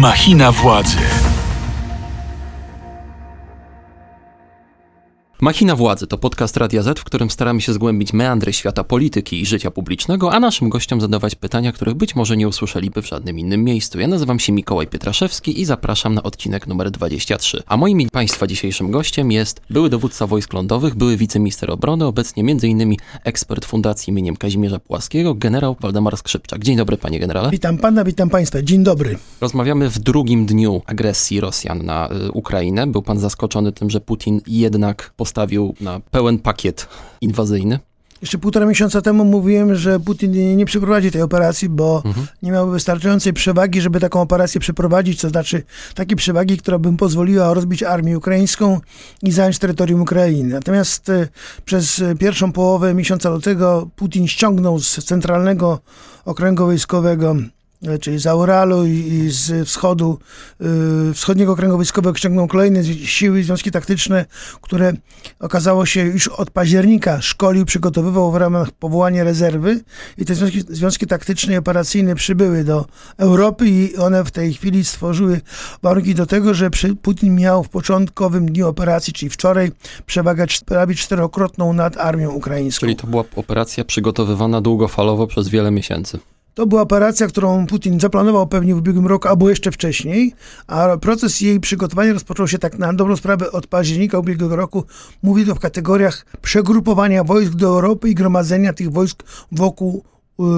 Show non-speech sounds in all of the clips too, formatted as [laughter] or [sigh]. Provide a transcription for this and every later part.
Machina władzy. Machina Władzy to podcast Radia Z, w którym staramy się zgłębić meandry świata polityki i życia publicznego, a naszym gościom zadawać pytania, których być może nie usłyszeliby w żadnym innym miejscu. Ja nazywam się Mikołaj Pietraszewski i zapraszam na odcinek numer 23. A moim i Państwa dzisiejszym gościem jest były dowódca wojsk lądowych, były wiceminister obrony, obecnie m.in. ekspert Fundacji imieniem Kazimierza Płaskiego, generał Waldemar Skrzypczak. Dzień dobry, panie generale. Witam pana, witam państwa. Dzień dobry. Rozmawiamy w drugim dniu agresji Rosjan na y, Ukrainę. Był pan zaskoczony tym, że Putin jednak postawił na pełen pakiet inwazyjny? Jeszcze półtora miesiąca temu mówiłem, że Putin nie przeprowadzi tej operacji, bo Mhm. nie miał wystarczającej przewagi, żeby taką operację przeprowadzić, to znaczy takiej przewagi, która by pozwoliła rozbić armię ukraińską i zająć terytorium Ukrainy. Natomiast e, przez e, pierwszą połowę miesiąca lutego Putin ściągnął z centralnego okręgu wojskowego czyli z Auralu i- z wschodu, y, wschodniego okręgu wojskowego ściągnął kolejne siły, związki taktyczne, które okazało się już od października szkolił, przygotowywał w ramach powołania rezerwy i te związki, związki taktyczne i operacyjne przybyły do Europy i one w tej chwili stworzyły warunki do tego, że Putin miał w początkowym dniu operacji, czyli wczoraj, przewagę prawie czterokrotną nad armią ukraińską. Czyli to była operacja przygotowywana długofalowo przez wiele miesięcy. To była operacja, którą Putin zaplanował pewnie w ubiegłym roku albo jeszcze wcześniej, a proces jej przygotowania rozpoczął się tak na dobrą sprawę od października ubiegłego roku. Mówi to w kategoriach przegrupowania wojsk do Europy i gromadzenia tych wojsk wokół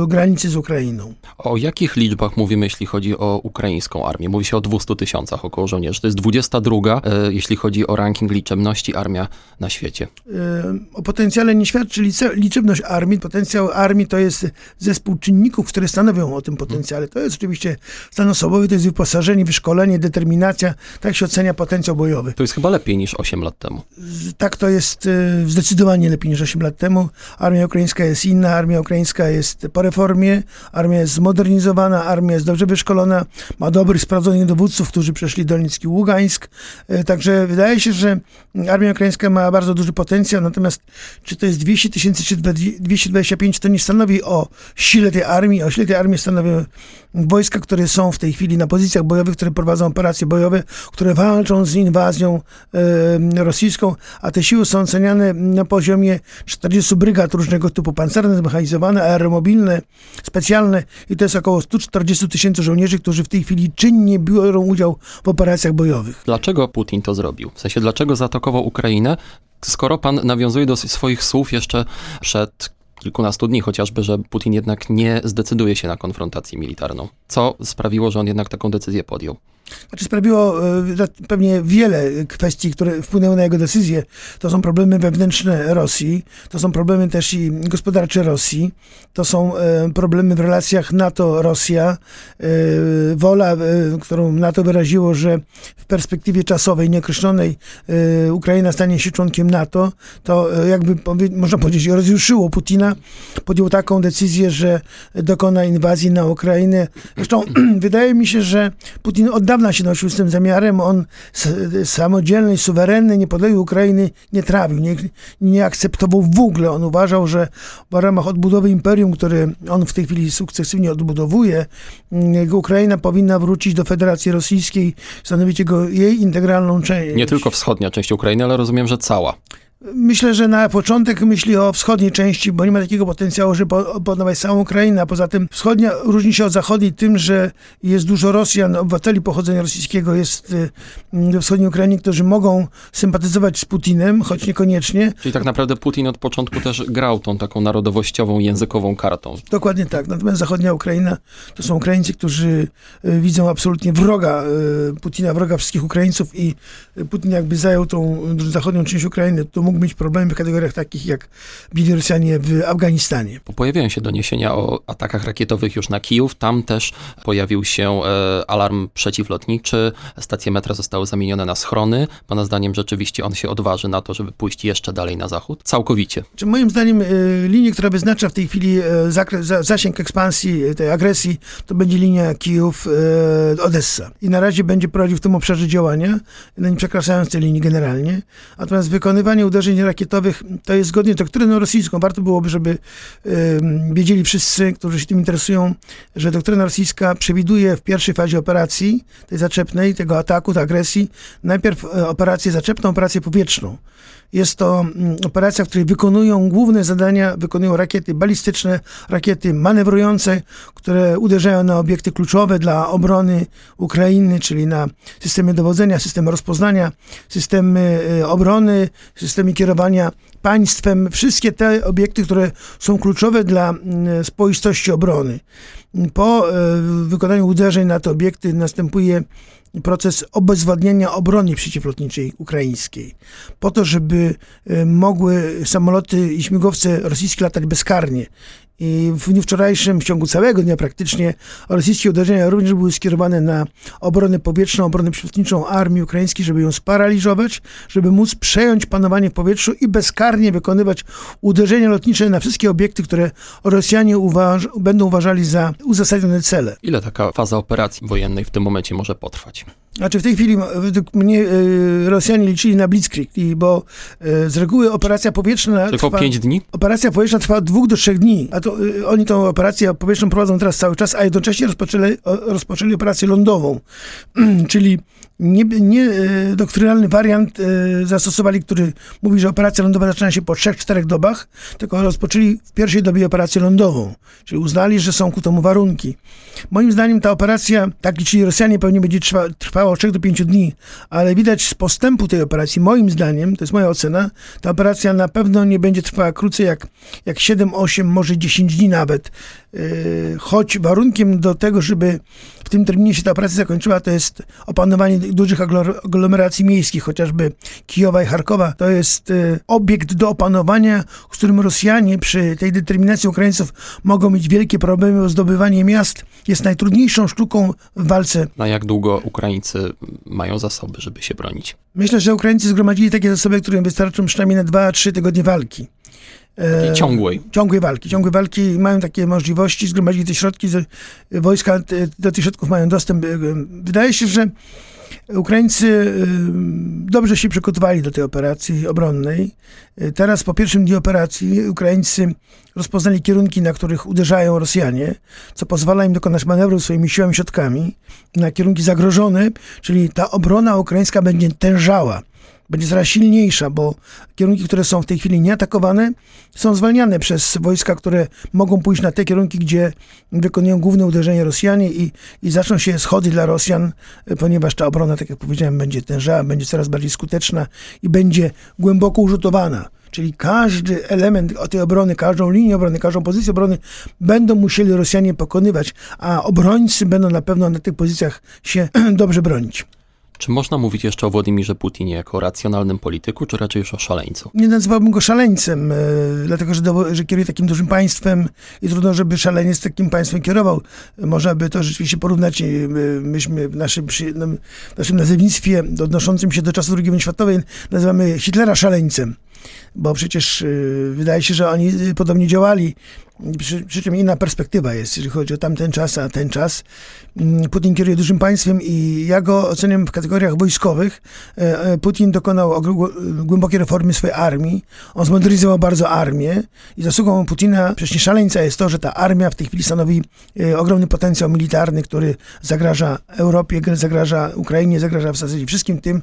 granicy z Ukrainą. O jakich liczbach mówimy, jeśli chodzi o ukraińską armię? Mówi się o 200 tysiącach około żołnierzy. To jest 22, e, jeśli chodzi o ranking liczebności armia na świecie. Y, O potencjale nie świadczy liczebność armii. Potencjał armii to jest zespół czynników, które stanowią o tym potencjale. To jest oczywiście stan osobowy, to jest wyposażenie, wyszkolenie, determinacja. Tak się ocenia potencjał bojowy. To jest chyba lepiej niż 8 lat temu. Tak to jest y, zdecydowanie lepiej niż 8 lat temu. Armia ukraińska jest inna, armia ukraińska jest po reformie, armia jest zmodernizowana, armia jest dobrze wyszkolona, ma dobrych, sprawdzonych dowódców, którzy przeszli Dolnicki Ługańsk. Y, Także wydaje się, że armia ukraińska ma bardzo duży potencjał, natomiast czy to jest 200 tysięcy, czy 225, to nie stanowi o sile tej armii. O sile tej armii stanowią wojska, które są w tej chwili na pozycjach bojowych, które prowadzą operacje bojowe, które walczą z inwazją e, rosyjską, a te siły są oceniane na poziomie 40 brygad różnego typu, pancerne, zmechanizowane, aeromobilne, specjalne i to jest około 140 tysięcy żołnierzy, którzy w tej chwili czynnie biorą udział w operacjach bojowych. Dlaczego Putin to zrobił? W sensie, dlaczego zaatakował Ukrainę, skoro pan nawiązuje do swoich słów jeszcze przed kilkunastu dni chociażby, że Putin jednak nie zdecyduje się na konfrontację militarną. Co sprawiło, że on jednak taką decyzję podjął? Znaczy sprawiło e, pewnie wiele kwestii, które wpłynęły na jego decyzję. To są problemy wewnętrzne Rosji, to są problemy też i gospodarcze Rosji, to są e, problemy w relacjach NATO-Rosja, e, wola, e, którą NATO wyraziło, że w perspektywie czasowej, nieokreślonej e, Ukraina stanie się członkiem NATO, to e, jakby można powiedzieć rozjuszyło Putina, podjął taką decyzję, że dokona inwazji na Ukrainę. Zresztą [clears throat] wydaje mi się, że Putin od dawna się nosił z tym zamiarem. On samodzielnej, suwerennej, niepodległej Ukrainy nie trawił, nie, nie akceptował w ogóle. On uważał, że w ramach odbudowy imperium, które on w tej chwili sukcesywnie odbudowuje, mm, Ukraina powinna wrócić do Federacji Rosyjskiej, stanowić jego, jej integralną część. Nie tylko wschodnia część Ukrainy, ale rozumiem, że cała. Myślę, że na początek myśli o wschodniej części, bo nie ma takiego potencjału, żeby po- opanować całą Ukrainę. A poza tym wschodnia różni się od zachodniej tym, że jest dużo Rosjan, obywateli pochodzenia rosyjskiego jest y, we wschodniej Ukrainie, którzy mogą sympatyzować z Putinem, choć niekoniecznie. Czyli tak naprawdę Putin od początku też grał tą taką narodowościową, językową kartą. Dokładnie tak. Natomiast zachodnia Ukraina to są Ukraińcy, którzy y, widzą absolutnie wroga y, Putina, wroga wszystkich Ukraińców i Putin jakby zajął tą zachodnią część Ukrainy, to mógł mieć problemy w kategoriach takich jak bili Rosjanie w Afganistanie. Pojawiają się doniesienia o atakach rakietowych już na Kijów. Tam też pojawił się e, alarm przeciwlotniczy. Stacje metra zostały zamienione na schrony. Pana zdaniem rzeczywiście on się odważy na to, żeby pójść jeszcze dalej na zachód? Całkowicie. Czy moim zdaniem y, linię, która wyznacza w tej chwili y, zakres, za, zasięg ekspansji y, tej agresji, to będzie linia Kijów-Odessa. I na razie będzie prowadził w tym obszarze działania, nie przekraczając tej linii generalnie. Natomiast wykonywanie uderzeń uderzeń rakietowych, to jest zgodnie z doktryną rosyjską. Warto byłoby, żeby wiedzieli wszyscy, którzy się tym interesują, że doktryna rosyjska przewiduje w pierwszej fazie operacji, tej zaczepnej, tego ataku, tej agresji, najpierw e, operację zaczepną, operację powietrzną. Jest to operacja, w której wykonują główne zadania, wykonują rakiety balistyczne, rakiety manewrujące, które uderzają na obiekty kluczowe dla obrony Ukrainy, czyli na systemy dowodzenia, systemy rozpoznania, systemy e, obrony, systemy kierowania państwem, wszystkie te obiekty, które są kluczowe dla mm, spoistości obrony. Po e, wykonaniu uderzeń na te obiekty następuje proces obezwładniania obrony przeciwlotniczej ukraińskiej, po to, żeby e, mogły samoloty i śmigłowce rosyjskie latać bezkarnie. I w dniu wczorajszym, w ciągu całego dnia praktycznie, rosyjskie uderzenia również były skierowane na obronę powietrzną, obronę przeciwlotniczą armii ukraińskiej, żeby ją sparaliżować, żeby móc przejąć panowanie w powietrzu i bezkarnie wykonywać uderzenia lotnicze na wszystkie obiekty, które Rosjanie uważ będą uważali za uzasadnione cele. Ile taka faza operacji wojennej w tym momencie może potrwać? Znaczy w tej chwili według mnie e, Rosjanie liczyli na Blitzkrieg, bo e, z reguły operacja powietrzna Tylko trwa, 5 dni? Operacja powietrzna trwa od dwóch do trzech dni, a to e, oni tą operację powietrzną prowadzą teraz cały czas, a jednocześnie rozpoczęli, rozpoczęli operację lądową, [clears throat] czyli nie, nie doktrynalny wariant zastosowali, który mówi, że operacja lądowa zaczyna się po 3-4 dobach, tylko rozpoczęli w pierwszej dobie operację lądową, czyli uznali, że są ku temu warunki. Moim zdaniem ta operacja, tak liczyli Rosjanie, pewnie będzie trwa, trwała trwało 3 do 5 dni, ale widać z postępu tej operacji, moim zdaniem, to jest moja ocena, ta operacja na pewno nie będzie trwała krócej jak, jak 7, 8, może 10 dni nawet. Yy, choć warunkiem do tego, żeby w tym terminie się ta operacja zakończyła, to jest opanowanie dużych aglomeracji miejskich, chociażby Kijowa i Charkowa. To jest yy, obiekt do opanowania, z którym Rosjanie przy tej determinacji Ukraińców mogą mieć wielkie problemy, bo zdobywanie miast jest najtrudniejszą sztuką w walce. Na jak długo Ukraińcy Ukraińcy mają zasoby, żeby się bronić? Myślę, że Ukraińcy zgromadzili takie zasoby, które wystarczą przynajmniej na 2-3 tygodnie walki. Takiej ciągłej. Ciągłej walki. Ciągłej walki mają takie możliwości, zgromadzili te środki, wojska do tych środków mają dostęp. Wydaje się, że Ukraińcy dobrze się przygotowali do tej operacji obronnej. Teraz po pierwszym dniu operacji Ukraińcy rozpoznali kierunki, na których uderzają Rosjanie, co pozwala im dokonać manewru swoimi siłami środkami na kierunki zagrożone, czyli ta obrona ukraińska będzie tężała będzie coraz silniejsza, bo kierunki, które są w tej chwili nieatakowane, są zwalniane przez wojska, które mogą pójść na te kierunki, gdzie wykonują główne uderzenie Rosjanie i, i zaczną się schody dla Rosjan, ponieważ ta obrona, tak jak powiedziałem, będzie tężała, będzie coraz bardziej skuteczna i będzie głęboko urzutowana. Czyli każdy element tej obrony, każdą linię obrony, każdą pozycję obrony będą musieli Rosjanie pokonywać, a obrońcy będą na pewno na tych pozycjach się [clears throat] dobrze bronić. Czy można mówić jeszcze o Władimirze Putinie jako racjonalnym polityku, czy raczej już o szaleńcu? Nie nazywałbym go szaleńcem, e, dlatego że, do, że kieruje takim dużym państwem i trudno, żeby szaleniec takim państwem kierował. Można by to rzeczywiście porównać. E, myśmy w naszym, w naszym nazewnictwie odnoszącym się do czasów II wojny światowej nazywamy Hitlera szaleńcem bo przecież y, wydaje się, że oni podobnie działali. Przy, przy czym inna perspektywa jest, jeżeli chodzi o tamten czas, a ten czas. Mm, Putin kieruje dużym państwem i ja go oceniam w kategoriach wojskowych. E, e, Putin dokonał głębokiej reformy swojej armii. On zmodernizował bardzo armię i zasługą Putina, przecież szaleńca jest to, że ta armia w tej chwili stanowi e, ogromny potencjał militarny, który zagraża Europie, zagraża Ukrainie, zagraża w zasadzie wszystkim tym,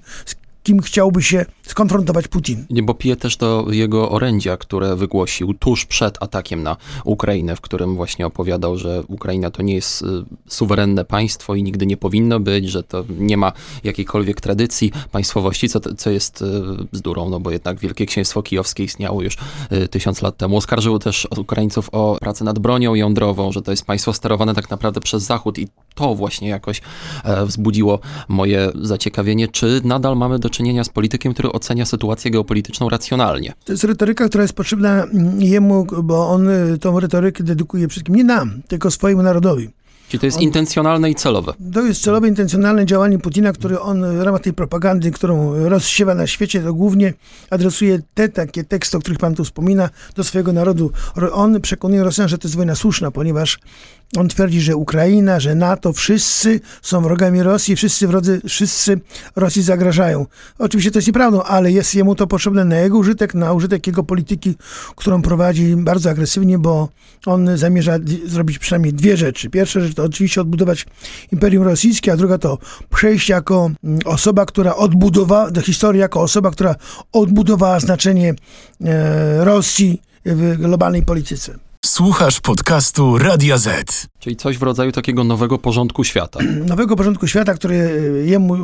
kim chciałby się skonfrontować Putin. Nie, bo pije też do jego orędzia, które wygłosił tuż przed atakiem na Ukrainę, w którym właśnie opowiadał, że Ukraina to nie jest y, suwerenne państwo i nigdy nie powinno być, że to nie ma jakiejkolwiek tradycji państwowości, co, co jest y, bzdurą, no bo jednak Wielkie Księstwo Kijowskie istniało już y, tysiąc lat temu. Oskarżył też Ukraińców o pracę nad bronią jądrową, że to jest państwo sterowane tak naprawdę przez Zachód i to właśnie jakoś e, wzbudziło moje zaciekawienie, czy nadal mamy do do czynienia z politykiem, który ocenia sytuację geopolityczną racjonalnie. To jest retoryka, która jest potrzebna jemu, bo on y, tą retorykę dedykuje wszystkim nie nam, tylko swojemu narodowi. Czyli to jest on, intencjonalne i celowe. To jest celowe, intencjonalne działanie Putina, który on w ramach tej propagandy, którą rozsiewa na świecie, to głównie adresuje te takie teksty, o których pan tu wspomina, do swojego narodu. On przekonuje Rosjan, że to jest wojna słuszna, ponieważ On twierdzi, że Ukraina, że NATO, wszyscy są wrogami Rosji, wszyscy wrodzy, wszyscy Rosji zagrażają. Oczywiście to jest nieprawdą, ale jest jemu to potrzebne na jego użytek, na użytek jego polityki, którą prowadzi bardzo agresywnie, bo on zamierza zrobić przynajmniej dwie rzeczy. Pierwsza rzecz to oczywiście odbudować Imperium Rosyjskie, a druga to przejść jako mm, osoba, która odbudowała, do historii jako osoba, która odbudowała znaczenie e, Rosji w globalnej polityce. Słuchasz podcastu Radia Z. Czyli coś w rodzaju takiego nowego porządku świata. [clears throat] Nowego porządku świata, który jemu e,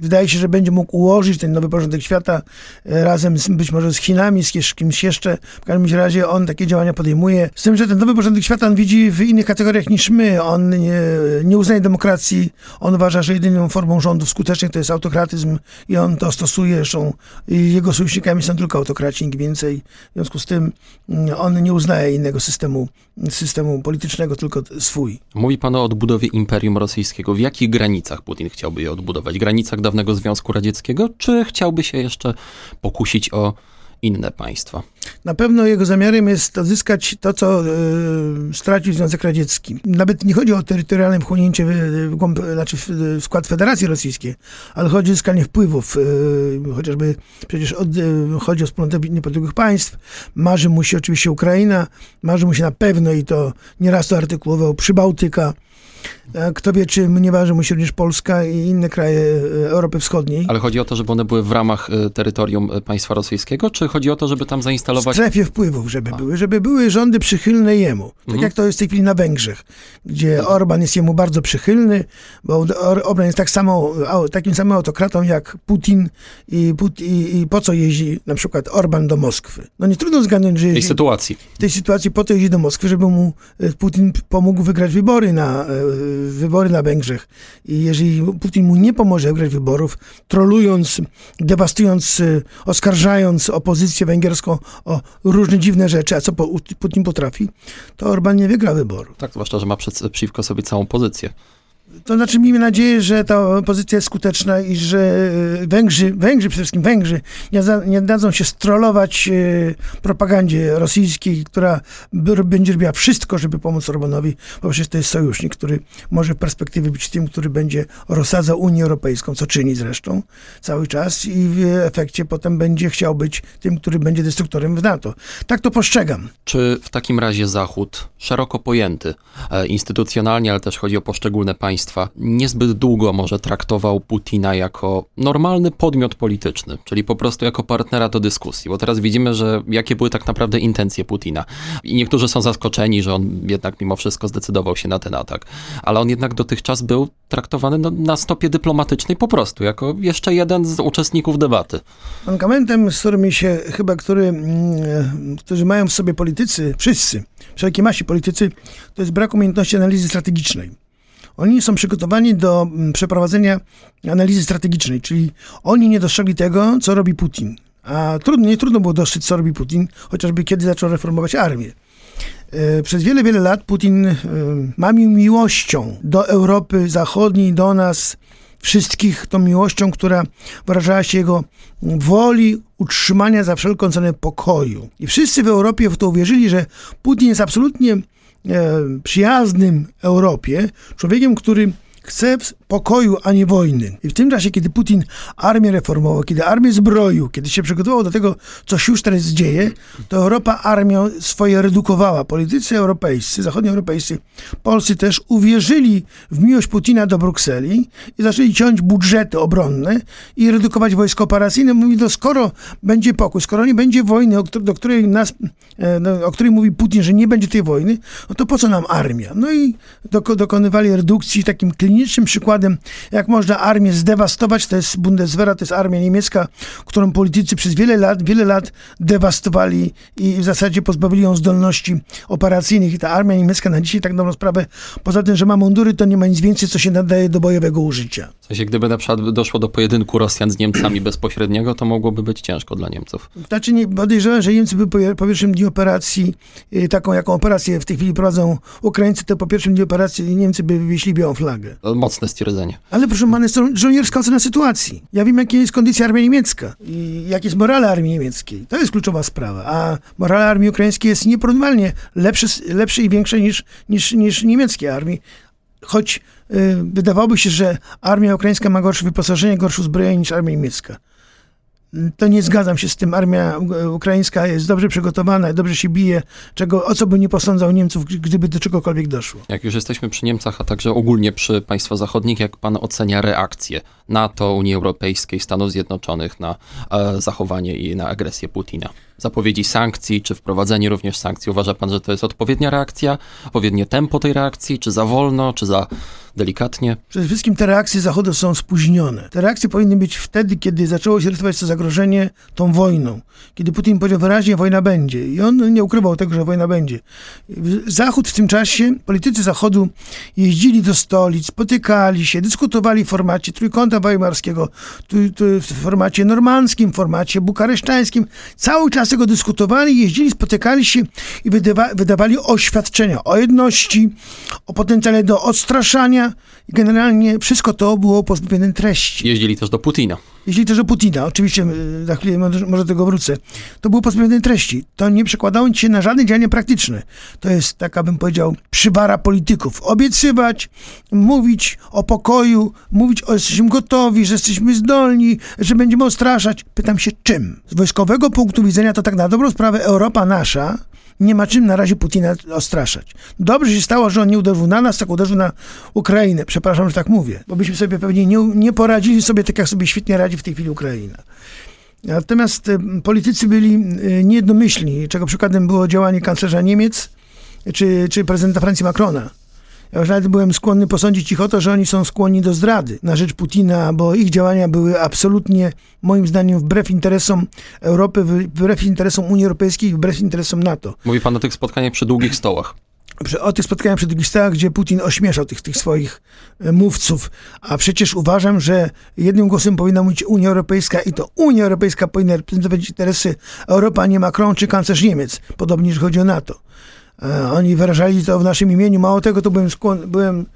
wydaje się, że będzie mógł ułożyć ten nowy porządek świata e, razem z, być może z Chinami, z kimś jeszcze. W każdym razie on takie działania podejmuje. Z tym, że ten nowy porządek świata on widzi w innych kategoriach niż my. On nie, nie uznaje demokracji. On uważa, że jedyną formą rządów skutecznych to jest autokratyzm i on to stosuje. Zresztą jego sojusznikami są tylko autokraci, nikt więcej. W związku z tym mm, on nie uznaje innego systemu, systemu politycznego, tylko swój. Mówi pan o odbudowie Imperium Rosyjskiego. W jakich granicach Putin chciałby je odbudować? Granicach dawnego Związku Radzieckiego, czy chciałby się jeszcze pokusić o inne państwa. Na pewno jego zamiarem jest odzyskać to, co y, stracił Związek Radziecki. Nawet nie chodzi o terytorialne wchłonięcie w, w, głąb, znaczy w, w skład Federacji Rosyjskiej, ale chodzi o uzyskanie wpływów. Y, chociażby przecież od, y, chodzi o wspólnotę niepodległych państw. Marzy mu się oczywiście Ukraina, marzy mu się na pewno i to nieraz to artykułował Przybałtyka, kto wie, czy nie waży mu się również Polska i inne kraje e, Europy Wschodniej. Ale chodzi o to, żeby one były w ramach e, terytorium e, państwa rosyjskiego, czy chodzi o to, żeby tam zainstalować... W strefie wpływów, żeby A. były, żeby były rządy przychylne jemu. Tak mhm. jak to jest w tej chwili na Węgrzech, gdzie mhm. Orban jest jemu bardzo przychylny, bo Orban jest tak samo, takim samym autokratą jak Putin i, i, i po co jeździ na przykład Orban do Moskwy. No nie trudno zgadnąć, że... W tej sytuacji. W tej sytuacji po to jeździ do Moskwy, żeby mu Putin pomógł wygrać wybory na wybory na Węgrzech i jeżeli Putin mu nie pomoże wygrać wyborów, trolując, dewastując, y, oskarżając opozycję węgierską o różne dziwne rzeczy, a co Putin potrafi, to Orban nie wygra wyboru. Tak, zwłaszcza, że ma przeciwko sobie całą pozycję. To znaczy miejmy nadzieję, że ta pozycja jest skuteczna i że e, Węgrzy, Węgrzy przede wszystkim Węgrzy, nie, za, nie dadzą się strolować e, propagandzie rosyjskiej, która będzie robiła wszystko, żeby pomóc Orbanowi, bo przecież to jest sojusznik, który może w perspektywie być tym, który będzie rozsadzał Unię Europejską, co czyni zresztą cały czas i w efekcie potem będzie chciał być tym, który będzie destruktorem w NATO. Tak to postrzegam. Czy w takim razie Zachód, szeroko pojęty, e, instytucjonalnie, ale też chodzi o poszczególne państwa, niezbyt długo może traktował Putina jako normalny podmiot polityczny, czyli po prostu jako partnera do dyskusji, bo teraz widzimy, że jakie były tak naprawdę intencje Putina. I niektórzy są zaskoczeni, że on jednak mimo wszystko zdecydował się na ten atak, ale on jednak dotychczas był traktowany no, na stopie dyplomatycznej po prostu, jako jeszcze jeden z uczestników debaty. Mankamentem, z którymi się chyba, który, mm, którzy mają w sobie politycy, wszyscy, wszelkie masi politycy, to jest brak umiejętności analizy strategicznej. Oni są przygotowani do mm, przeprowadzenia analizy strategicznej, czyli oni nie dostrzegli tego, co robi Putin. A trudno, nie trudno było dostrzec, co robi Putin, chociażby kiedy zaczął reformować armię. E, przez wiele, wiele lat Putin e, mamił miłością do Europy Zachodniej, do nas wszystkich, tą miłością, która wyrażała się jego woli utrzymania za wszelką cenę pokoju. I wszyscy w Europie w to uwierzyli, że Putin jest absolutnie przyjaznym Europie, człowiekiem, który chce pokoju, a nie wojny. I w tym czasie, kiedy Putin armię reformował, kiedy armię zbroił, kiedy się przygotował do tego, co się już teraz dzieje, to Europa armię swoje redukowała. Politycy europejscy, zachodnioeuropejscy, Polscy też uwierzyli w miłość Putina do Brukseli i zaczęli ciąć budżety obronne i redukować wojsko operacyjne. Mówi, to skoro będzie pokój, skoro nie będzie wojny, do której nas, e, no, o której mówi Putin, że nie będzie tej wojny, no to po co nam armia? No i dokonywali redukcji takim klinicznym przykładem przykładem, jak można armię zdewastować. To jest Bundeswehra, to jest armia niemiecka, którą politycy przez wiele lat, wiele lat dewastowali i w zasadzie pozbawili ją zdolności operacyjnych. I ta armia niemiecka na dzisiaj tak dobrą sprawę, poza tym, że ma mundury, to nie ma nic więcej, co się nadaje do bojowego użycia. W sensie, gdyby na przykład doszło do pojedynku Rosjan z Niemcami [clears throat] bezpośredniego, to mogłoby być ciężko dla Niemców. Znaczy, nie, podejrzewam, że Niemcy by po, po pierwszym dniu operacji, y, taką jaką operację w tej chwili prowadzą Ukraińcy, to po pierwszym dniu operacji Niemcy by wywiesili białą flagę. Mocne stwierdzenie. Ale proszę pana, jest to żołnierska ocena sytuacji. Ja wiem, jaka jest kondycja armii niemiecka i jak jest morale armii niemieckiej. To jest kluczowa sprawa. A morale armii ukraińskiej jest nieporównywalnie lepsze, lepsze i większe niż, niż, niż niemieckiej armii. Choć y, wydawałoby się, że armia ukraińska ma gorsze wyposażenie, gorsze uzbrojenie niż armia niemiecka to nie zgadzam się z tym. Armia ukraińska jest dobrze przygotowana, dobrze się bije, czego, o co by nie posądzał Niemców, gdyby do czegokolwiek doszło. Jak już jesteśmy przy Niemcach, a także ogólnie przy państwach zachodnich, jak pan ocenia reakcję NATO, Unii Europejskiej, Stanów Zjednoczonych na e, zachowanie i na agresję Putina? Zapowiedzi sankcji, czy wprowadzenie również sankcji. Uważa pan, że to jest odpowiednia reakcja, odpowiednie tempo tej reakcji, czy za wolno, czy za delikatnie? Przede wszystkim te reakcje Zachodu są spóźnione. Te reakcje powinny być wtedy, kiedy zaczęło się rysować to zagrożenie tą wojną. Kiedy Putin powiedział wyraźnie, wojna będzie. I on nie ukrywał tego, że wojna będzie. Zachód w tym czasie, politycy Zachodu jeździli do stolic, spotykali się, dyskutowali w formacie Trójkąta Weimarskiego, w formacie normandzkim, w formacie bukaresztańskim. Cały czas tego dyskutowali, jeździli, spotykali się i wydawa wydawali oświadczenia o jedności, o potencjale do odstraszania. Generalnie wszystko to było pozbawione treści. Jeździli też do Putina. Jeśli też do Putina, oczywiście y, za chwilę może, do tego wrócę, to było pozbawione treści. To nie przekładało się na żadne działania praktyczne. To jest taka, bym powiedział, przywara polityków. Obiecywać, mówić o pokoju, mówić o jesteśmy gotowi, że jesteśmy zdolni, że będziemy odstraszać. Pytam się czym? Z wojskowego punktu widzenia to tak na dobrą sprawę Europa nasza nie ma czym na razie Putina ostraszać. Dobrze się stało, że on nie uderzył na nas, tak uderzył na Ukrainę. Przepraszam, że tak mówię, bo byśmy sobie pewnie nie, nie poradzili sobie tak, jak sobie świetnie radzi w tej chwili Ukraina. Natomiast y, politycy byli y, niejednomyślni, czego przykładem było działanie kanclerza Niemiec czy, czy prezydenta Francji Macrona. Ja już nawet byłem skłonny posądzić ich o to, że oni są skłonni do zdrady na rzecz Putina, bo ich działania były absolutnie, moim zdaniem, wbrew interesom Europy, wbrew interesom Unii Europejskiej, wbrew interesom NATO. Mówi pan o tych spotkaniach przy długich stołach o tych spotkaniach przy długich stołach, gdzie Putin ośmieszał tych, tych swoich e, mówców. A przecież uważam, że jednym głosem powinna mówić Unia Europejska i to Unia Europejska powinna reprezentować interesy Europy, a nie Macron czy kanclerz Niemiec, podobnie jeśli chodzi o NATO. E, oni wyrażali to w naszym imieniu. Mało tego, to byłem, skłon, byłem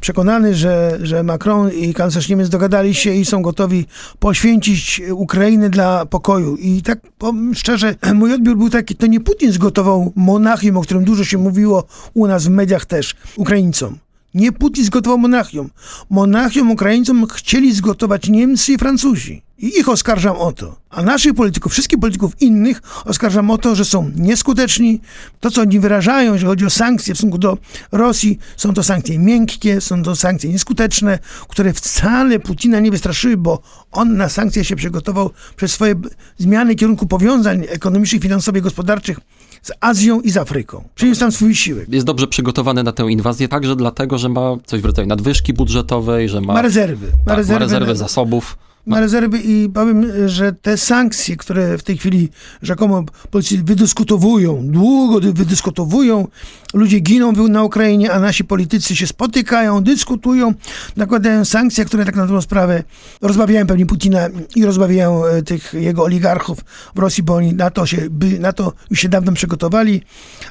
przekonany, że, że Macron i kanclerz Niemiec dogadali się i są gotowi poświęcić Ukrainę dla pokoju. I tak powiem szczerze, [clears throat] mój odbiór był taki, to nie Putin zgotował Monachium, o którym dużo się mówiło u nas w mediach też, Ukraińcom. Nie Putin zgotował Monachium. Monachium Ukraińcom chcieli zgotować Niemcy i Francuzi. I ich oskarżam o to. A naszych polityków, wszystkich polityków innych oskarżam o to, że są nieskuteczni. To, co oni wyrażają, jeżeli chodzi o sankcje w stosunku do Rosji, są to sankcje miękkie, są to sankcje nieskuteczne, które wcale Putina nie wystraszyły, bo on na sankcje się przygotował przez swoje zmiany kierunku powiązań ekonomicznych, finansowych, gospodarczych z Azją i z Afryką. Przyniósł tam swój siłek. Jest dobrze przygotowany na tę inwazję także dlatego, że ma coś w rodzaju nadwyżki budżetowej, że ma, ma rezerwy. Ma tak, rezerwy, ma rezerwy zasobów ma rezerwy i powiem, że te sankcje, które w tej chwili rzekomo politycy wydyskutowują, długo wydyskutowują, ludzie giną na Ukrainie, a nasi politycy się spotykają, dyskutują, nakładają sankcje, które tak na dobrą sprawę rozbawiają pewnie Putina i rozbawiają e, tych jego oligarchów w Rosji, bo oni na to, się, na to już się dawno przygotowali.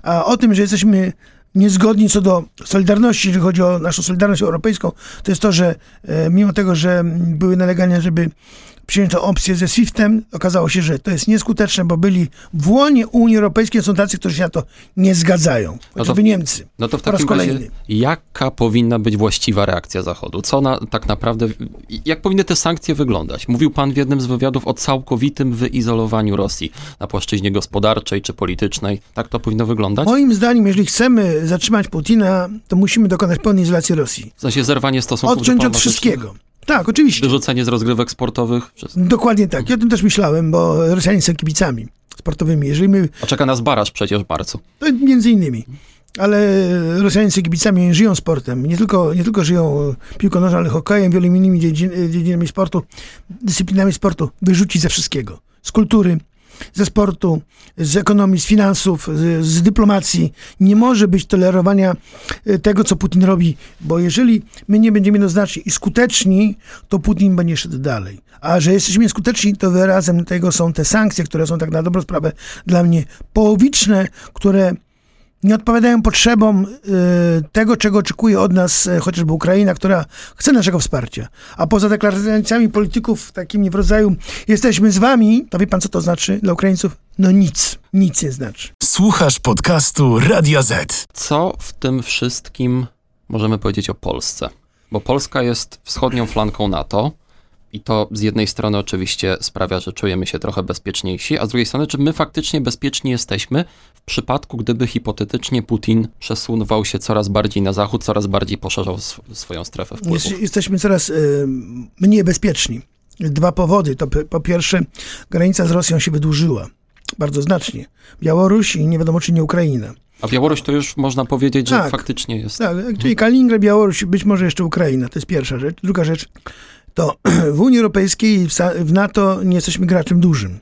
A o tym, że jesteśmy niezgodni co do Solidarności, jeżeli chodzi o naszą Solidarność Europejską, to jest to, że e, mimo tego, że były nalegania, żeby przyjęto opcję ze SWIFT-em. Okazało się, że to jest nieskuteczne, bo byli w łonie Unii Europejskiej, są tacy, którzy się na to nie zgadzają. No to, Niemcy. No to w takim razie, jaka powinna być właściwa reakcja Zachodu? Co na, tak naprawdę, jak powinny te sankcje wyglądać? Mówił pan w jednym z wywiadów o całkowitym wyizolowaniu Rosji na płaszczyźnie gospodarczej czy politycznej. Tak to powinno wyglądać? Moim zdaniem, jeżeli chcemy zatrzymać Putina, to musimy dokonać pełnej izolacji Rosji. W sensie zerwanie stosunków Odciąć od wszystkiego. Tak, oczywiście. Wyrzucenie z rozgrywek sportowych? Przez... Dokładnie tak. Ja o tym też myślałem, bo Rosjanie są kibicami sportowymi. Jeżeli my... A czeka nas baraż przecież w marcu. To między innymi. Ale Rosjanie są kibicami, żyją sportem. Nie tylko, nie tylko żyją piłką nożną, ale hokejem, wieloma innymi dziedzin, dziedzinami sportu, dyscyplinami sportu. Wyrzuci ze wszystkiego. Z kultury, ze sportu, z ekonomii, z finansów, z, z, dyplomacji. Nie może być tolerowania e, tego, co Putin robi, bo jeżeli my nie będziemy jednoznaczni i skuteczni, to Putin będzie szedł dalej. A że jesteśmy nieskuteczni, to wyrazem tego są te sankcje, które są tak na dobrą sprawę dla mnie połowiczne, które nie odpowiadają potrzebom y, tego, czego oczekuje od nas y, chociażby Ukraina, która chce naszego wsparcia. A poza deklaracjami polityków takimi w rodzaju jesteśmy z wami, to wie pan, co to znaczy dla Ukraińców? No nic. Nic nie znaczy. Słuchasz podcastu Radia Z. Co w tym wszystkim możemy powiedzieć o Polsce? Bo Polska jest wschodnią flanką NATO. I to z jednej strony oczywiście sprawia, że czujemy się trochę bezpieczniejsi, a z drugiej strony, czy my faktycznie bezpieczni jesteśmy w przypadku, gdyby hipotetycznie Putin przesuwał się coraz bardziej na zachód, coraz bardziej poszerzał sw swoją strefę wpływów? Jest, jesteśmy coraz y, mniej bezpieczni. Dwa powody. To po pierwsze, granica z Rosją się wydłużyła bardzo znacznie. Białoruś i nie wiadomo czy nie Ukraina. A Białoruś to już można powiedzieć, że tak, faktycznie jest. Tak, czyli Kaliningrad, Białoruś, być może jeszcze Ukraina. To jest pierwsza rzecz. Druga rzecz, to [clears throat] w Unii Europejskiej i w NATO nie jesteśmy graczem dużym.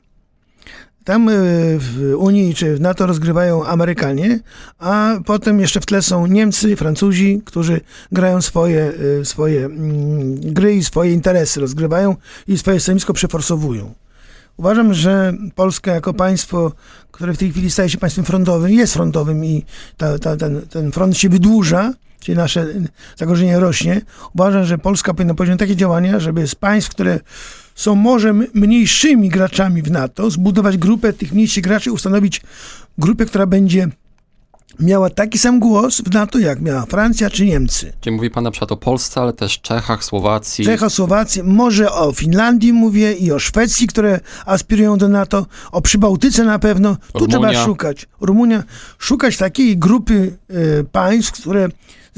Tam e, w Unii czy w NATO rozgrywają Amerykanie, a potem jeszcze w tle są Niemcy, Francuzi, którzy grają swoje, e, swoje mm, gry i swoje interesy rozgrywają i swoje stanowisko przeforsowują. Uważam, że Polska jako państwo, które w tej chwili staje się państwem frontowym, jest frontowym i ta, ta, ten, ten front się wydłuża, czyli nasze zagrożenie rośnie, uważam, że Polska powinna podjąć takie działania, żeby z państw, które są może mniejszymi graczami w NATO, zbudować grupę tych mniejszych graczy, ustanowić grupę, która będzie miała taki sam głos w NATO, jak miała Francja czy Niemcy. Czyli mówi pan na przykład o Polsce, ale też Czechach, Słowacji. Czechach, Słowacji, może o Finlandii mówię i o Szwecji, które aspirują do NATO, o Przybałtyce na pewno. Tu Rumunia. trzeba szukać. Rumunia, szukać takiej grupy y, państw, które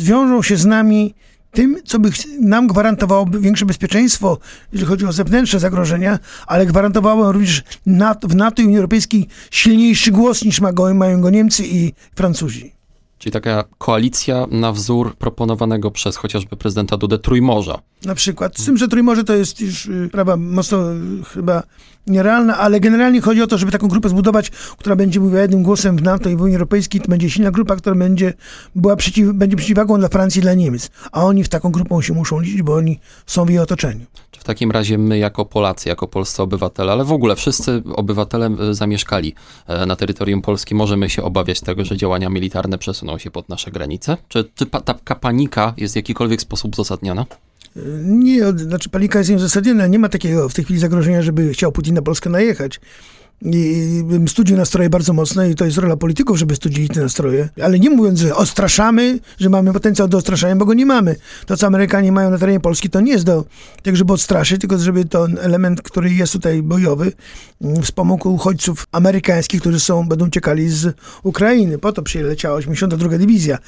zwiążą się z nami tym, co by nam gwarantowałoby większe bezpieczeństwo, jeżeli chodzi o zewnętrzne zagrożenia, ale gwarantowało również NATO, w NATO i Unii Europejskiej silniejszy głos niż mają go Niemcy i Francuzi. Czyli taka koalicja na wzór proponowanego przez chociażby prezydenta Dudę Trójmorza. Na przykład. Z tym, że Trójmorze to jest już y, prawa mocno y, chyba nierealna, ale generalnie chodzi o to, żeby taką grupę zbudować, która będzie mówiła jednym głosem w NATO i w Unii Europejskiej. To będzie silna grupa, która będzie, była przeciw, będzie przeciwwagą dla Francji i dla Niemiec. A oni w taką grupą się muszą liczyć, bo oni są w jej otoczeniu. Czy w takim razie my jako Polacy, jako polscy obywatele, ale w ogóle wszyscy obywatele e, zamieszkali e, na terytorium Polski, możemy się obawiać tego, że działania militarne przesuną się pod nasze granice? Czy, czy ta taka panika jest w jakikolwiek sposób uzasadniona? Nie, znaczy panika jest nieuzasadniona. Nie ma takiego w tej chwili zagrożenia, żeby chciał Putin na Polskę najechać. I bym studził nastroje bardzo mocno i to jest rola polityków, żeby studzili te nastroje. Ale nie mówiąc, że ostraszamy, że mamy potencjał do ostraszania, bo go nie mamy. To, co Amerykanie mają na terenie Polski, to nie jest do tego, żeby odstraszyć, tylko żeby ten element, który jest tutaj bojowy, mm, wspomógł uchodźców amerykańskich, którzy są, będą uciekali z Ukrainy. Po to przyleciała 82. Dywizja.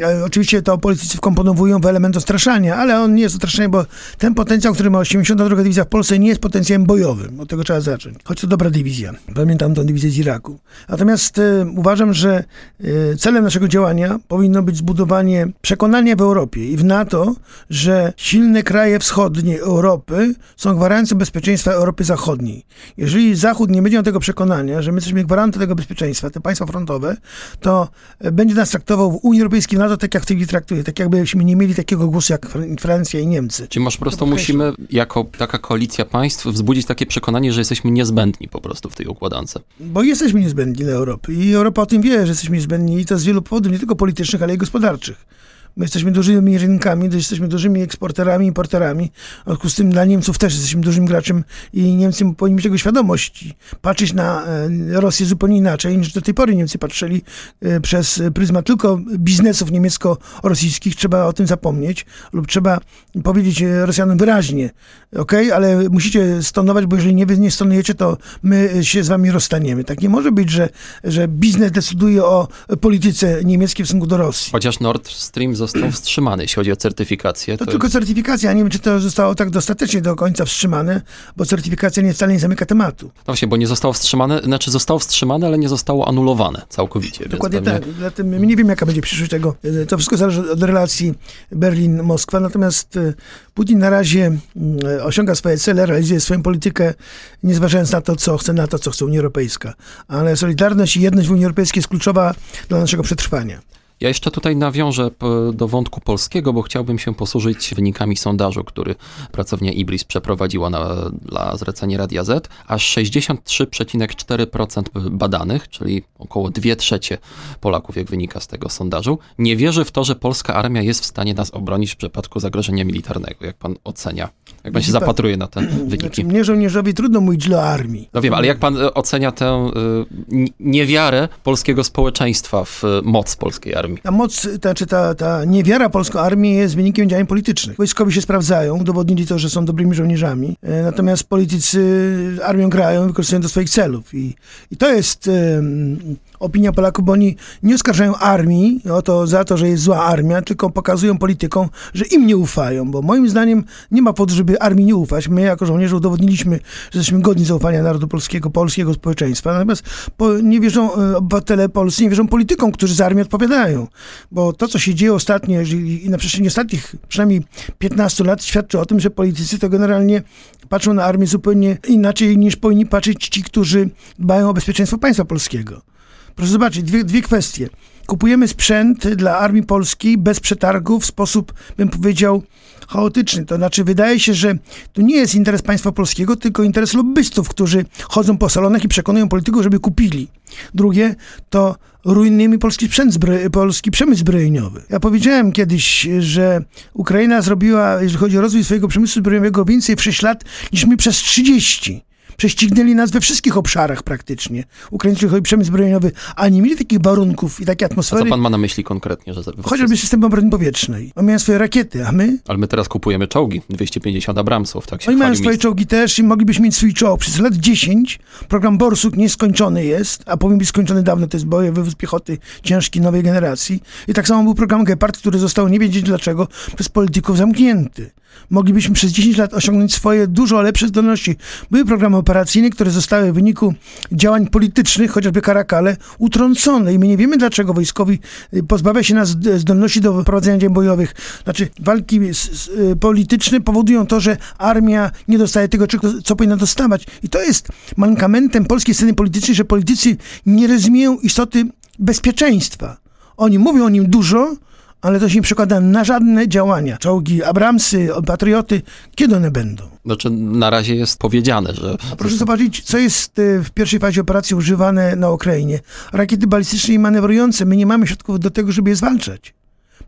E, oczywiście to politycy wkomponowują w element ostraszania, ale on nie jest ostraszanie, bo ten potencjał, który ma 82 dywizja w Polsce nie jest potencjałem bojowym. Od tego trzeba zacząć. Choć to dobra dywizja. Pamiętam tę dywizję z Iraku. Natomiast y, uważam, że y, celem naszego działania powinno być zbudowanie przekonania w Europie i w NATO, że silne kraje wschodnie Europy są gwarancją bezpieczeństwa Europy Zachodniej. Jeżeli Zachód nie będzie miał tego przekonania, że my jesteśmy gwarantem tego bezpieczeństwa, te państwa frontowe, to będzie nas traktował w Unii Europejskiej Europejskim NATO tak jak w tej chwili traktuje, tak jakbyśmy nie mieli takiego głosu jak Francja i Niemcy. Czyli może po prostu musimy, jako taka koalicja państw, wzbudzić takie przekonanie, że jesteśmy niezbędni po prostu w tej układance. Bo jesteśmy niezbędni dla Europy i Europa o tym wie, że jesteśmy niezbędni i to z wielu powodów, nie tylko politycznych, ale i gospodarczych. My jesteśmy dużymi rynkami, jesteśmy dużymi eksporterami, importerami. W związku z tym dla Niemców też jesteśmy dużym graczem i Niemcy powinni mieć tego świadomość. Patrzeć na e, Rosję zupełnie inaczej niż do tej pory Niemcy patrzyli e, przez pryzmat tylko biznesów niemiecko-rosyjskich. Trzeba o tym zapomnieć lub trzeba powiedzieć Rosjanom wyraźnie, ok, ale musicie stonować, bo jeżeli nie, nie stonujecie, to my się z wami rozstaniemy. Tak nie może być, że, że biznes decyduje o polityce niemieckiej w stosunku do Rosji. Chociaż Nord Stream został wstrzymany, jeśli chodzi o certyfikację. To, to tylko jest... certyfikacja. Nie wiem, czy to zostało tak dostatecznie do końca wstrzymane, bo certyfikacja nie wcale nie zamyka tematu. No właśnie, bo nie zostało wstrzymane, znaczy zostało wstrzymane, ale nie zostało anulowane całkowicie. Dokładnie pewnie... tak. Nie wiem, jaka będzie przyszłość tego. To wszystko zależy od relacji Berlin-Moskwa. Natomiast e, Putin na razie mm, osiąga swoje cele, realizuje swoją politykę, nie zważając na to, co chce na to, co chce Unia Europejska. Ale solidarność i jedność w Unii Europejskiej jest kluczowa dla naszego przetrwania. Ja jeszcze tutaj nawiążę do wątku polskiego, bo chciałbym się posłużyć wynikami sondażu, który pracownia Ibris przeprowadziła na, dla zlecenia Radia Z. Aż 63,4% badanych, czyli około 2 trzecie Polaków, jak wynika z tego sondażu, nie wierzy w to, że polska armia jest w stanie nas obronić w przypadku zagrożenia militarnego. Jak pan ocenia? Jak pan się zapatruje na te [clears throat] wyniki? Znaczy, mnie żołnierzowi trudno mówić o armii. No wiem, ale jak pan e, ocenia tę y, niewiarę polskiego społeczeństwa w moc polskiej armii? Ta moc, ta, czy ta, ta niewiara polskiej armii jest wynikiem działań politycznych. Wojskowi się sprawdzają, udowodnili to, że są dobrymi żołnierzami, e, natomiast politycy armią grają wykorzystują do swoich celów. I, i to jest opinia Polaków, bo oni nie oskarżają armii o to, za to, że jest zła armia, tylko pokazują politykom, że im nie ufają, bo moim zdaniem nie ma powodu, żeby armii nie ufać. My jako żołnierze udowodniliśmy, że jesteśmy godni zaufania narodu polskiego, polskiego społeczeństwa. Natomiast nie wierzą e, obywatele polscy, nie wierzą politykom, którzy za armię odpowiadają. Bo to, co się dzieje ostatnio i na przestrzeni ostatnich przynajmniej 15 lat świadczy o tym, że politycy to generalnie patrzą na armię zupełnie inaczej niż powinni patrzeć ci, którzy dbają o bezpieczeństwo państwa polskiego. Proszę zobaczyć, dwie, dwie kwestie. Kupujemy sprzęt dla armii polskiej bez przetargu w sposób, bym powiedział, chaotyczny. To znaczy, wydaje się, że tu nie jest interes państwa polskiego, tylko interes lobbystów, którzy chodzą po salonach i przekonują polityków, żeby kupili. Drugie to rujnujemy polski, sprzęt polski przemysł zbrojeniowy. Ja powiedziałem kiedyś, że Ukraina zrobiła, jeżeli chodzi o rozwój swojego przemysłu zbrojeniowego, więcej w 6 lat niż my przez 30 prześcignęli nas we wszystkich obszarach praktycznie. Ukraińcy chodzi przemysł zbrojeniowy, a nie mieli takich warunków i takiej atmosfery. A co pan ma na myśli konkretnie? Że Chociażby system obrony powietrznej. Oni mają swoje rakiety, a my? Ale my teraz kupujemy czołgi, 250 Abramsów, tak się Oni mają swoje czołgi też i moglibyśmy mieć swój czołg. Przez lat 10 program Borsuk nieskończony jest, a powinien być skończony dawno, to jest boje wywóz piechoty ciężkiej nowej generacji. I tak samo był program Gepard, który został, nie wiedzieć dlaczego, przez polityków zamknięty moglibyśmy przez 10 lat osiągnąć swoje dużo lepsze zdolności. Były programy operacyjne, które zostały w wyniku działań politycznych, chociażby Karakale, utrącone i my nie wiemy, dlaczego wojskowi y, pozbawia się nas zdolności do prowadzenia działań bojowych. Znaczy, walki y, polityczne powodują to, że armia nie dostaje tego, co powinna dostawać. I to jest mankamentem polskiej sceny politycznej, że politycy nie rozumieją istoty bezpieczeństwa. Oni mówią o nim dużo, ale to się nie przekłada na żadne działania. Czołgi, Abramsy, Patrioty, kiedy one będą? Znaczy, na razie jest powiedziane, że... A proszę zobaczyć, co jest e, w pierwszej fazie operacji używane na Ukrainie. Rakiety balistyczne i manewrujące. My nie mamy środków do tego, żeby je zwalczać.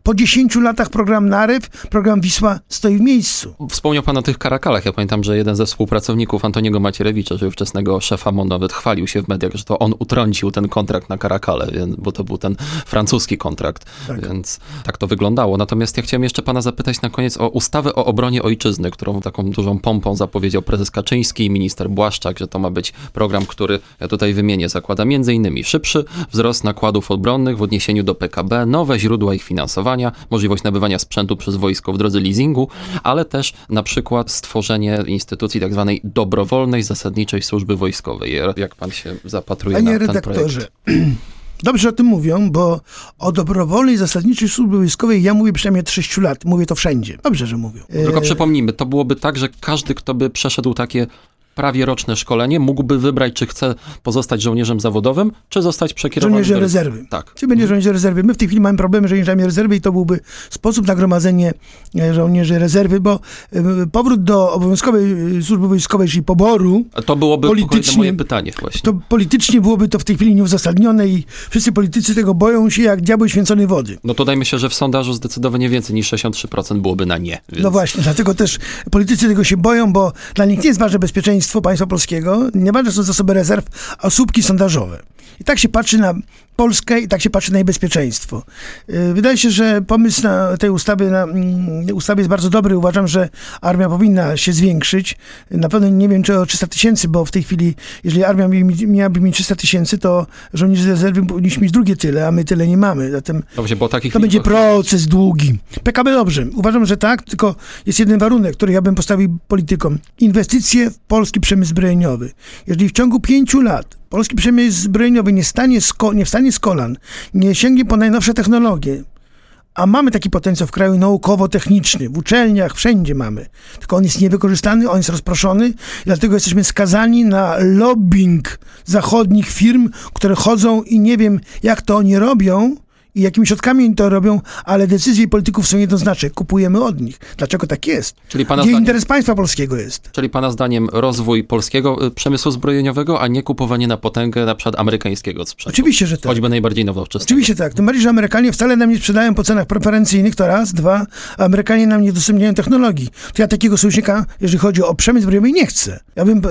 Po 10 latach program Narew, program Wisła stoi w miejscu. Wspomniał pan o tych karakalach. Ja pamiętam, że jeden ze współpracowników Antoniego Macierewicza, czyli ówczesnego szefa MON, nawet chwalił się w mediach, że to on utrącił ten kontrakt na karakale, bo to był ten francuski kontrakt, tak. więc tak to wyglądało. Natomiast ja chciałem jeszcze pana zapytać na koniec o ustawę o obronie ojczyzny, którą taką dużą pompą zapowiedział prezes Kaczyński i minister Błaszczak, że to ma być program, który ja tutaj wymienię, zakłada między innymi szybszy wzrost nakładów obronnych w odniesieniu do PKB, nowe źródła ich finansowania, możliwość nabywania sprzętu przez wojsko w drodze leasingu, ale też na przykład stworzenie instytucji tak zwanej dobrowolnej zasadniczej służby wojskowej. Jak pan się zapatruje Panie na ten redaktorze, projekt? [clears throat] Dobrze o tym mówią, bo o dobrowolnej zasadniczej służbie wojskowej ja mówię przynajmniej od 6 lat. Mówię to wszędzie. Dobrze, że mówią. Tylko przypomnijmy, to byłoby tak, że każdy, kto by przeszedł takie prawie roczne szkolenie, mógłby wybrać, czy chce pozostać żołnierzem zawodowym, czy zostać przekierowany Żołnierzem do... rezerwy. Tak. Czy będzie żołnierzem rezerwy? My w tej chwili mamy problemy z żołnierzami rezerwy i to byłby sposób na gromadzenie e, żołnierzy rezerwy, bo e, powrót do obowiązkowej e, służby wojskowej, czyli poboru... A to byłoby politycznie, moje pytanie właśnie. To politycznie byłoby to w tej chwili nieuzasadnione i wszyscy politycy tego boją się jak diabeł święconej wody. No to dajmy się, że w sondażu zdecydowanie więcej niż 63% byłoby na nie. Więc... No właśnie, dlatego też politycy tego się boją, bo dla nich nie jest ważne bezpieczeństwo państwa polskiego, nieważne są zasoby rezerw, a słupki sondażowe. I tak się patrzy na Polskę i tak się patrzy na jej bezpieczeństwo. Y, wydaje się, że pomysł na tej ustawy, na mm, ustawy jest bardzo dobry. Uważam, że armia powinna się zwiększyć. Na pewno nie wiem, czy o 300 tysięcy, bo w tej chwili, jeżeli armia miałaby mieć 300 tysięcy, to żołnierze rezerwy powinniśmy mieć drugie tyle, a my tyle nie mamy. Zatem bo takich to będzie proces długi. PKB dobrze. Uważam, że tak, tylko jest jeden warunek, który ja bym postawił politykom. Inwestycje w polski przemysł zbrojeniowy. Jeżeli w ciągu pięciu lat polski przemysł zbrojeniowy nie, stanie nie wstanie z kolan, nie sięgnie po najnowsze technologie, a mamy taki potencjał w kraju naukowo-techniczny, w uczelniach, wszędzie mamy. Tylko on jest niewykorzystany, on jest rozproszony dlatego jesteśmy skazani na lobbying zachodnich firm, które chodzą i nie wiem, jak to oni robią i jakimi środkami oni to robią, ale decyzje polityków są jednoznaczne. Kupujemy od nich. Dlaczego tak jest? Czyli pana Gdzie zdaniem- interes państwa polskiego jest? Czyli pana zdaniem rozwój polskiego y, przemysłu zbrojeniowego, a nie kupowanie na potęgę na przykład amerykańskiego sprzętu? Oczywiście, że tak. Choćby najbardziej nowoczesnego. Oczywiście tak. Tym bardziej, że Amerykanie wcale nam nie sprzedają po cenach preferencyjnych, to raz. Dwa, Amerykanie nam nie udostępniają technologii. To ja takiego sojusznika, jeżeli chodzi o przemysł zbrojeniowy, nie chcę. Ja bym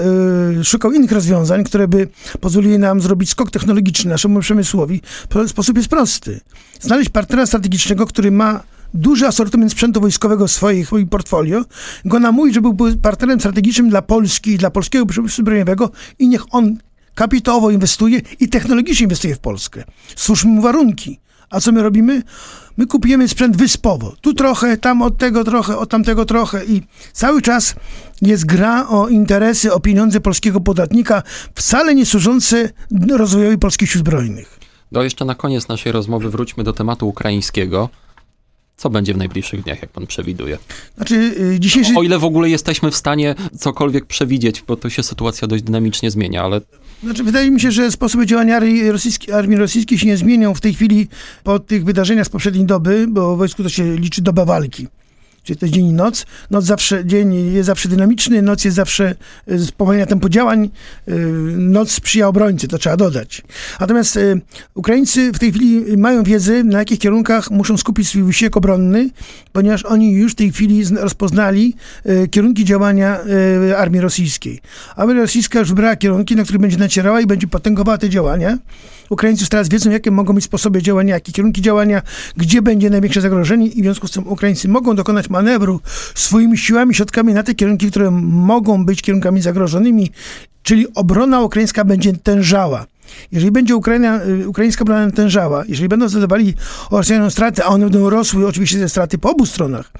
e, szukał innych rozwiązań, które by pozwoliły nam zrobić skok technologiczny naszemu przemysłowi. Sposób jest prosty. Znaleźć partnera strategicznego, który ma duży asortyment sprzętu wojskowego swoich- swoim portfolio, go namówić, żeby był partnerem strategicznym dla Polski dla polskiego przemysłu zbrojeniowego i niech on kapitałowo inwestuje i technologicznie inwestuje w Polskę. Stwórzmy mu warunki. A co my robimy? My kupujemy sprzęt wyspowo. Tu trochę, tam od tego trochę, od tamtego trochę i cały czas jest gra o interesy, o pieniądze polskiego podatnika, wcale nie służące rozwojowi polskich sił zbrojnych. No jeszcze na koniec naszej rozmowy wróćmy do tematu ukraińskiego. Co będzie w najbliższych dniach, jak pan przewiduje? Znaczy, y, dzisiejszy... O ile w ogóle jesteśmy w stanie cokolwiek przewidzieć, bo to się sytuacja dość dynamicznie zmienia, ale Znaczy, wydaje mi się, że sposoby działania armii rosyjskiej, armii rosyjskiej się nie zmienią w tej chwili po tych wydarzeniach z poprzedniej doby, bo w wojsku to się liczy doba walki. Czyli to jest dzień i noc. Noc zawsze, dzień jest zawsze dynamiczny, noc jest zawsze spowalnia tempo działań. y, Noc sprzyja obrońcy, to trzeba dodać. Natomiast y, Ukraińcy w tej chwili mają wiedzę, na jakich kierunkach muszą skupić swój wysiłek obronny, ponieważ oni już w tej chwili zna- rozpoznali kierunki działania armii rosyjskiej. Armia rosyjska już wybrała kierunki, na których będzie nacierała i będzie potęgowała te działania. Ukraińcy już teraz wiedzą, jakie mogą być sposoby działania, jakie kierunki działania, gdzie będzie największe zagrożenie i w związku z tym Ukraińcy mogą dokonać manewru swoimi siłami, środkami na te kierunki, które mogą być kierunkami zagrożonymi, czyli obrona ukraińska będzie tężała. Jeżeli będzie Ukraina, y, ukraińska obrona tężała, jeżeli będą zdecydowali o Rosjanom straty, a one będą rosły oczywiście ze straty po obu stronach,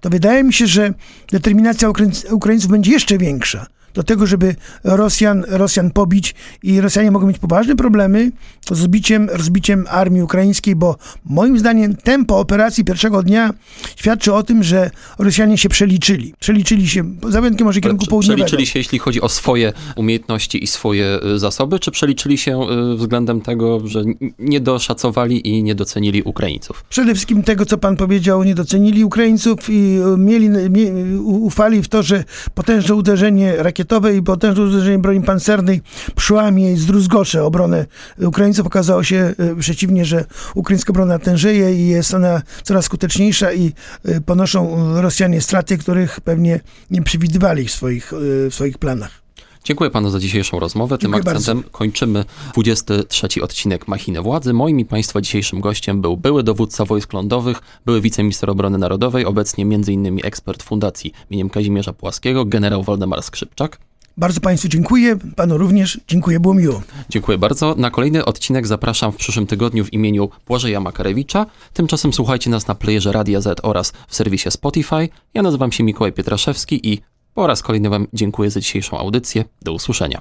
to wydaje mi się, że determinacja Ukraińc- Ukraińców będzie jeszcze większa do tego, żeby Rosjan, Rosjan pobić i Rosjanie mogą mieć poważne problemy z zbiciem, rozbiciem armii ukraińskiej, bo moim zdaniem tempo operacji pierwszego dnia świadczy o tym, że Rosjanie się przeliczyli. Przeliczyli się, za wyjątkiem może kierunku południowego. przeliczyli się, jeśli chodzi o swoje umiejętności i swoje y, zasoby, czy przeliczyli się y, względem tego, że nie doszacowali i nie docenili Ukraińców? Przede wszystkim tego, co pan powiedział, nie docenili Ukraińców i e, mieli, mie, ufali w to, że potężne uderzenie rakietowe i potężne uderzenie broni pancernej przełamie i zdruzgocze obronę Ukraińców. Okazało się e, przeciwnie, że ukraińska obrona tężeje i jest ona coraz skuteczniejsza i e, ponoszą Rosjanie straty, których pewnie nie przewidywali w swoich, e, w swoich planach. Dziękuję panu za dzisiejszą rozmowę. Tym Dziękuję akcentem kończymy 23 odcinek Machiny Władzy. Moim i państwa dzisiejszym gościem był były dowódca wojsk lądowych, były wiceminister obrony narodowej, obecnie m.in. ekspert Fundacji im. Kazimierza Płaskiego, generał Waldemar Skrzypczak. Bardzo Państwu dziękuję, Panu również. Dziękuję, było miło. Dziękuję bardzo. Na kolejny odcinek zapraszam w przyszłym tygodniu w imieniu Błażeja Makarewicza. Tymczasem słuchajcie nas na playerze Radia Z oraz w serwisie Spotify. Ja nazywam się Mikołaj Pietraszewski i po raz kolejny Wam dziękuję za dzisiejszą audycję. Do usłyszenia.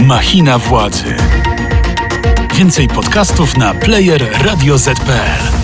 Machina władzy. Więcej podcastów na player radioz.pl.